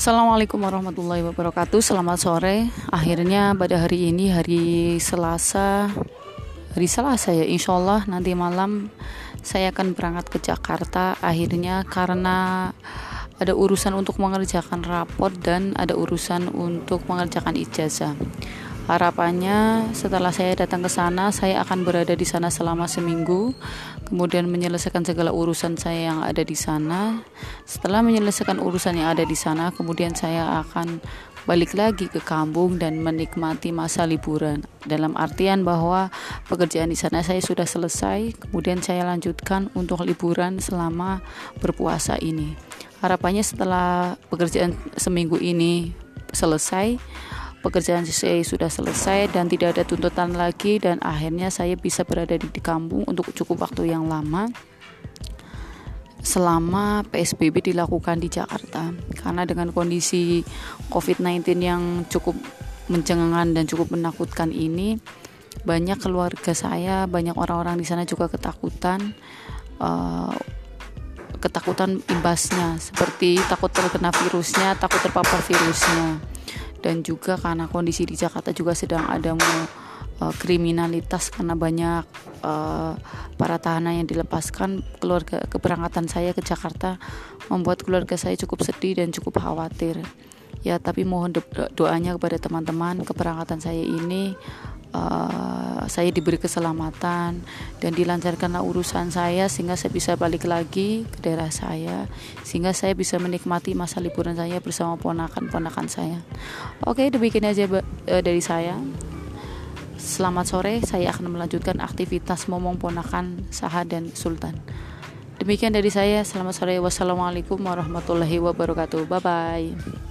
Assalamualaikum warahmatullahi wabarakatuh. Selamat sore. Akhirnya pada hari ini hari Selasa Hari Selasa ya Insya Allah nanti malam Saya akan berangkat ke Jakarta. Akhirnya karena Ada urusan untuk mengerjakan rapot Dan ada urusan untuk mengerjakan ijazah. Harapannya setelah saya datang ke sana, saya akan berada di sana selama seminggu, kemudian menyelesaikan segala urusan saya yang ada di sana. Setelah menyelesaikan urusan yang ada di sana, kemudian saya akan balik lagi ke kampung dan menikmati masa liburan. Dalam artian bahwa pekerjaan di sana saya sudah selesai, kemudian saya lanjutkan untuk liburan selama berpuasa ini. Harapannya setelah pekerjaan seminggu ini selesai, pekerjaan saya sudah selesai dan tidak ada tuntutan lagi dan akhirnya saya bisa berada di, kampung untuk cukup waktu yang lama selama PSBB dilakukan di Jakarta. Karena dengan kondisi COVID-19 yang cukup mencengangkan dan cukup menakutkan ini banyak keluarga saya banyak orang-orang di sana juga ketakutan uh, ketakutan imbasnya. Seperti takut terkena virusnya takut terpapar virusnya dan juga karena kondisi di Jakarta juga sedang ada uh, kriminalitas karena banyak uh, para tahanan yang dilepaskan keluarga keberangkatan saya ke Jakarta membuat keluarga saya cukup sedih dan cukup khawatir. Ya tapi mohon do doanya kepada teman-teman keberangkatan saya ini uh, saya diberi keselamatan dan dilancarkanlah urusan saya sehingga saya bisa balik lagi ke daerah saya sehingga saya bisa menikmati masa liburan saya bersama ponakan-ponakan saya. Oke, demikian aja uh, dari saya. Selamat sore, saya akan melanjutkan aktivitas momong ponakan Saha dan Sultan. Demikian dari saya. Selamat sore. Wassalamualaikum warahmatullahi wabarakatuh. Bye bye.